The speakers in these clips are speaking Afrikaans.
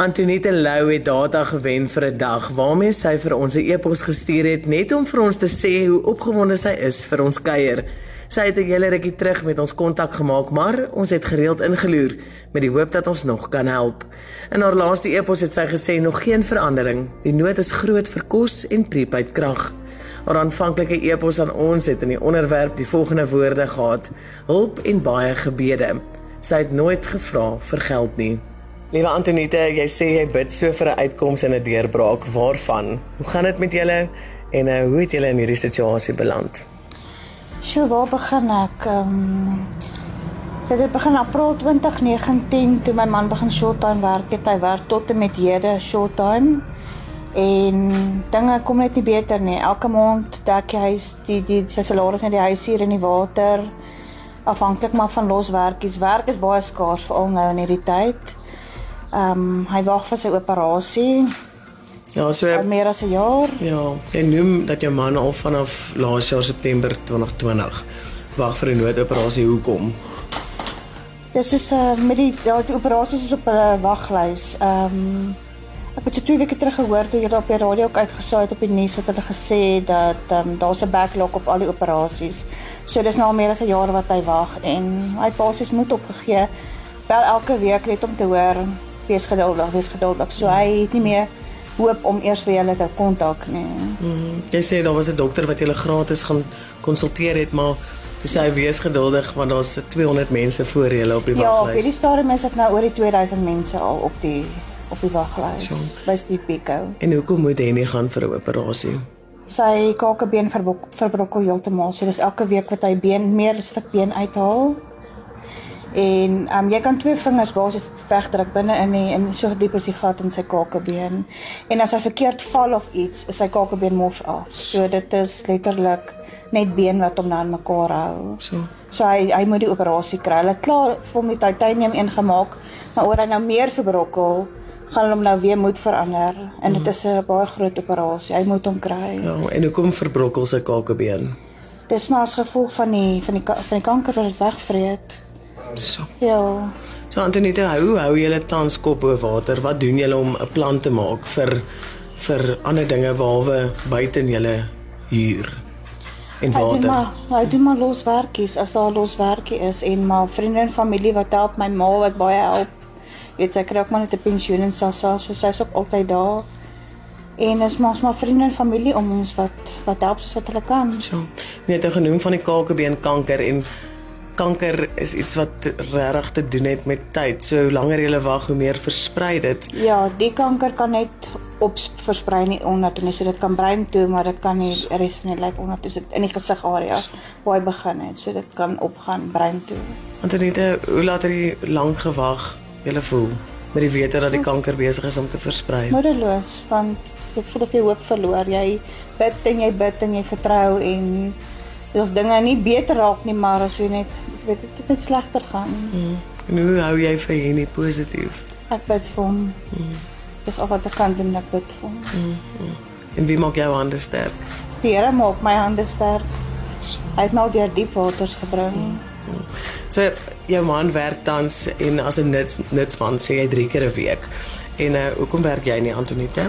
Antonite Lou het data gewen vir 'n dag waarmee sy vir ons 'n e-pos gestuur het net om vir ons te sê hoe opgewonde sy is vir ons kuier. Sy het 'n hele rukkie terug met ons kontak gemaak, maar ons het gereeld ingeloer met die hoop dat ons nog kan help. In haar laaste e-pos het sy gesê nog geen verandering. Die nood is groot vir kos en prepaid krag. Haar aanvanklike e-pos aan ons het in die onderwerp die volgende woorde gehad: hulp en baie gebede. Sy het nooit gevra vir geld nie. Liewe Antonite, jy sê jy bid so vir 'n uitkoms en 'n deurbraak. Waarvan? Hoe gaan dit met julle en uh, hoe het julle in hierdie situasie beland? Sjoe, waar begin ek? Ehm um, Dit het begin April 2019 toe my man begin short-time werk. Het hy werk tot en met hede short-time. En dinge kom net nie beter nie. Elke maand dek hy die die sy salaris net die huishuur en die water afhanklik maar van loswerkies. Werk is baie skaars veral nou in hierdie tyd. Ehm um, hy wag vir sy operasie. Ja, so al meer as 'n jaar. Ja, en noem dat jou man al vanaf laas jaar September 2020 wag vir 'n noodoperasie. Hoekom? Dis is uh, met die ja, die operasies is op 'n waglys. Ehm um, ek het twee weke terug gehoor toe jy op die radio ook uitgesaai het op die nuus wat hulle gesê dat ehm um, daar's 'n backlog op al die operasies. So dis nou al meer as 'n jaar wat hy wag en hy basies moet opgegee. Bel elke week net om te hoor wees geduldig, wees geduldig. So hy het nie meer hoop om eers vir julle te kontak nie. Mm, jy sê daar was 'n dokter wat julle gratis gaan konsulteer het, maar dis hy wees geduldig want daar's 200 mense voor julle op die waglys. Ja, hierdie stadium is dit nou oor die 2000 mense al op die op die waglys by Steve Pico. En hoekom moet hy nie gaan vir 'n operasie? Sy kakebeen verbrokkel heeltemal. So dis elke week wat hy been meer 'n stuk been uithaal En um, jy kan twee vingers basies wegdruk binne in die in so diep is die gat in sy kakebeen. En as hy verkeerd val of iets, is sy kakebeen mors af. So dit is letterlik net been wat hom nou aan mekaar hou. So. So hy hy moet die operasie kry. Hulle klaar vir hom die titanium ingemaak, maar oor hy nou meer verbrokkel, gaan hulle hom nou weer moet verander. En dit is 'n baie groot operasie. Hy moet hom kry. Ja, en hoekom verbrokkel sy kakebeen? Dis maar as gevolg van die van die van die kanker wat dit wegvreet. So. Ja. So Antonita, hoe hou julle tans kop bo water? Wat doen julle om 'n plan te maak vir vir ander dinge behalwe buite in julle huur en water? Hy doen maar, hy doen maar los werkies as daar los werkie is en maar vriende en familie wat help my ma wat baie help. Weet sy kry ook maar net 'n pensioen en sassa, so sy's ook altyd daar. En is maar maar vriende en familie om ons wat wat help soos wat hulle kan. So. Net genoem van die kakebeen kanker en kanker is iets wat regtig te doen het met tyd. So hoe langer jy wag, hoe meer versprei dit. Ja, die kanker kan net op versprei nie onder toe, so dit kan brein toe, maar dit kan nie res van die lyf onder toe sit in die gesigarea waar hy begin het. So dit kan opgaan brein toe. Antonite, hoe laat het jy lank gewag? Jy voel met die wete dat die kanker besig is om te versprei. Moedeloos, want dit voel of jy hoop verloor. Jy bid en jy bid en jy vertrou en of dinge nie beter raak nie, maar as jy net weet dit net slegter gaan. Mm. En hoe hou jy vir hierdie positief? Ek bid vir hom. Mm. Dis al wat ek kan doen, ek bid vir hom. Mm. Mm. En wie maak jou hande sterk? Die Here maak my hande sterk. Hy het my deur diep waters gebring. Mm. Mm. So jou man werk tans en as 'n nuts nutsman sê hy 3 keer 'n week. En uh, hoekom werk jy nie Antonita?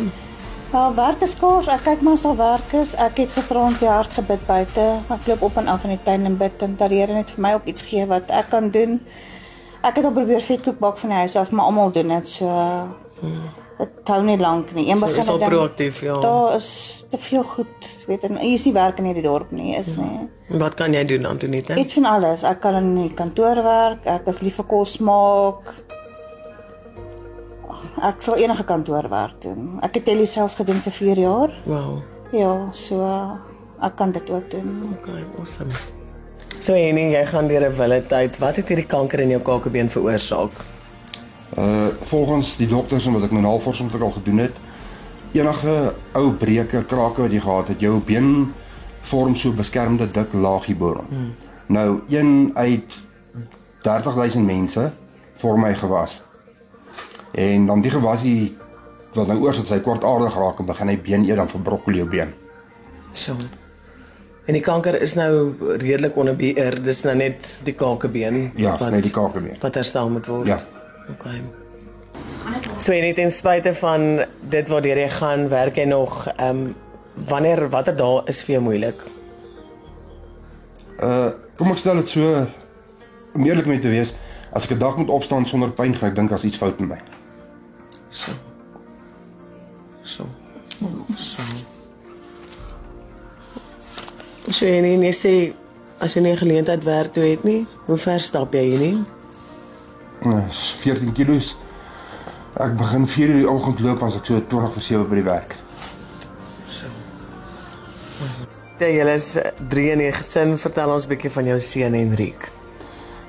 Ja, werk is kos. Ek kyk maar as daar werk is. Ek het gisterond die hart gebid buite. Ek loop op en af in die tuin en bid en dat die Here net vir my op iets gee wat ek kan doen. Ek het al probeer vetkoek bak van die huis af, maar almal doen dit so. Hmm. Dit hou nie lank nie. Een begin so, dan proaktief, ja. Daar is te veel goed, weet en hier is nie werk in hierdie dorp nie, is ja. nie. Wat kan jy doen Antonita? Iets van alles. Ek kan in die kantoor werk. Ek is lief vir kos maak ek sal enige kantoor werk doen. Ek het tele selfs gedoen vir 4 jaar. Wow. Ja, so ek kan dit ook doen. Okay, awesome. So Henny, jy gaan deur 'n wille tyd. Wat het hierdie kanker in jou kakebeen veroorsaak? Uh volgens die dokters en wat ek nou navorsing vir al gedoen het, enige ou breuke, krake wat jy gehad het, jou been vorm so beskermde dik laagie bo. Hmm. Nou, een uit 30000 mense vorm hy gewas. En dan die gewasie wat nou oor sit sy kwartaardig raak en begin hy been eet dan verbrokkel jou been. So. En die kanker is nou redelik onder beheer. Dis nou net die kakebeen. Ja, wat, net die kakebeen. Wat herstel moet word. Ja. Okay. So en net ten spyte van dit waar jy gaan, werk jy nog ehm um, wanneer watter dae is vir jou moeilik? Uh kom ek stel dit so om eerlik met te wees, as ek 'n dag moet opstaan sonder pyn, gaan ek dink as iets fout met my. So. So. So. So en en jy sê as jy nie 'n geleentheid werk toe het nie, hoe ver stap jy hier nie? Nou, is 14 kilos. Ek begin 4 uur die oggend loop as ek so 20 vir 7 by die werk. So. Jy is drie in 'n gesin. Vertel ons 'n bietjie van jou seun Henrik.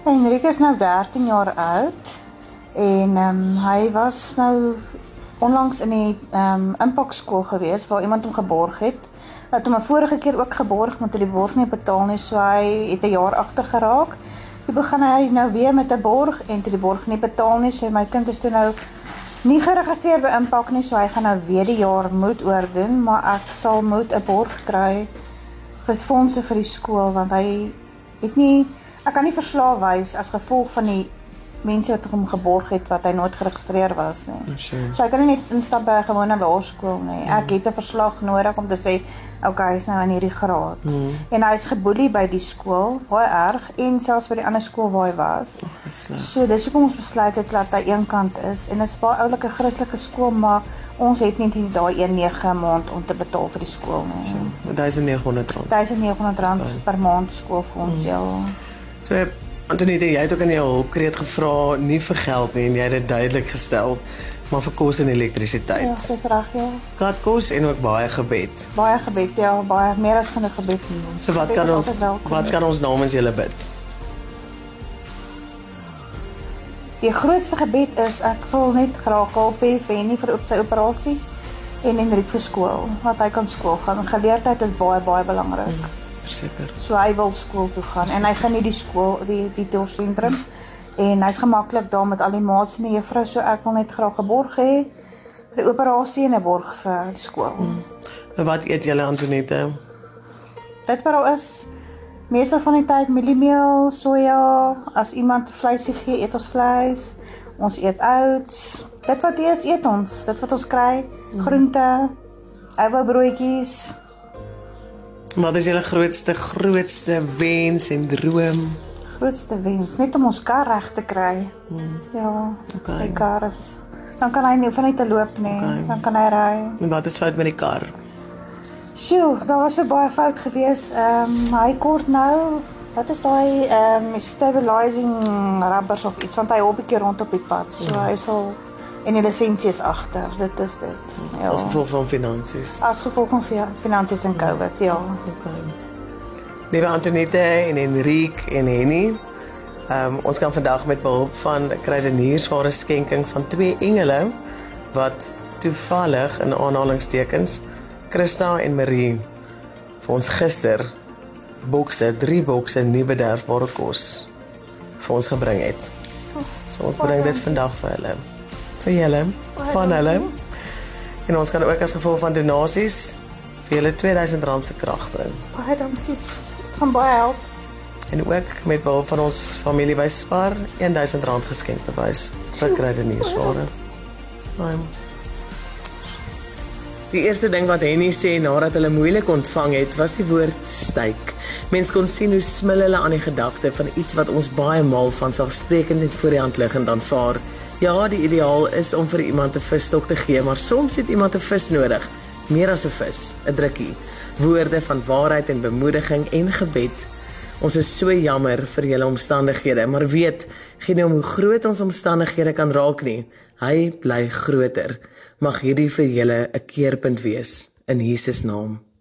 Henrik is nou 13 jaar oud en ehm um, hy was nou onlangs in die ehm um, impakskool gewees waar iemand hom geborg het. Het hom 'n vorige keer ook geborg, maar toe die borg nie betaal nie, so hy het 'n jaar agter geraak. Toe begin hy nou weer met 'n borg en toe die borg nie betaal nie, sê my kind is toe nou nie geregistreer by impak nie, so hy gaan nou weer die jaar moet oordoen, maar ek sal moet 'n borg kry vir fondse vir die skool want hy het nie ek kan nie verslae wys as gevolg van die mense wat hom geborg het wat hy nooit geregistreer was nie. So. So ek kan nie net instap by 'n gewone laerskool nie. Ek het 'n verslag nodig om te sê, okay, hy is nou in hierdie graad. Mm. En hy is geboelie by die skool, baie erg en selfs by die ander skool waar hy was. Oh, so dis hoekom ons besluit het dat hy eenkant is en dit is baie oulike Christelike skool, maar ons het net nie daai 1.9 maand om te betaal vir die skool nie. So, 1900 rand. 1900 rand okay. per maand skoolfonds, mm. ja. So Antonita, jy het ook in jou hulpkreet gevra nie vir geld nie en jy het dit duidelik gestel, maar vir kos en elektrisiteit. Ja, dis reg, ja. Kat kos en ook baie gebed. Baie gebed, ja, baie meer as genoeg gebed. So wat kan ons wat kan ons namens julle bid? Die grootste gebed is ek wil net graag help hê vir Henny vir op sy operasie en Henrik vir skool, dat hy kan skool gaan. Geleerdheid is baie baie belangrik. Mm verseker. So hy wil skool toe gaan verseker. en hy nie die skool die die doorsentrum en hy's gemaklik daar met al die maats en die juffrou so ek wil net graag geborg hê vir die operasie en 'n borg vir die skool. Hmm. En wat eet julle Antonette? Dit wat daar is meeste van die tyd mieliemeel, soja, as iemand vleis gee, eet ons vleis. Ons eet oats. Dit wat eers eet ons, dit wat ons kry, hmm. groente, ou broodjies, Wat is julle grootste grootste wens en droom? Grootste wens, net om ons kar reg te kry. Hmm. Ja. Okay. Die kar is dan kan hy nie van net te loop nie. Okay. Dan kan hy ry. En wat is fout met die kar? Sjoe, daar was 'n baie fout gewees. Ehm um, hy kort nou Wat is daai ehm um, stabilizing rubbers of iets want hy hop 'n bietjie rond op die pad. So hmm. hy sal en die lisensie is agter. Dit is dit. Ja. As gevolg van finansies. As gevolg van finansies en COVID, ja. Okay. Liewe Antonette en Henrique en Henny. Ehm um, ons kan vandag met behulp van krydeniers vir 'n skenking van twee engele wat toevallig in aanhalingstekens Christa en Marie vir ons gister bokse, drie bokse nuwe bederfbare kos vir ons gebring het. So ons bring dit vandag vir hulle vir julle van hulle. En ons kan ook as gevolg van donasies vir julle R2000 se krag bring. Baie dankie. Van baie help. En ook met behulp van ons familie by Spar R1000 geskenk bewys vir kredietnuusware. I'm Die eerste ding wat Henny sê nadat hulle moeilik ontvang het, was die woord styk. Mense kon sien hoe smil hulle aan die gedagte van iets wat ons baie maal van selfsprekend net voor die hand liggend aanvaar. Ja, die ideaal is om vir iemand 'n visstok te gee, maar soms het iemand 'n vis nodig, meer as 'n vis, 'n drukkie. Woorde van waarheid en bemoediging en gebed. Ons is so jammer vir julle omstandighede, maar weet, geen om hoe groot ons omstandighede kan raak nie, hy bly groter. Mag hierdie vir julle 'n keerpunt wees in Jesus naam.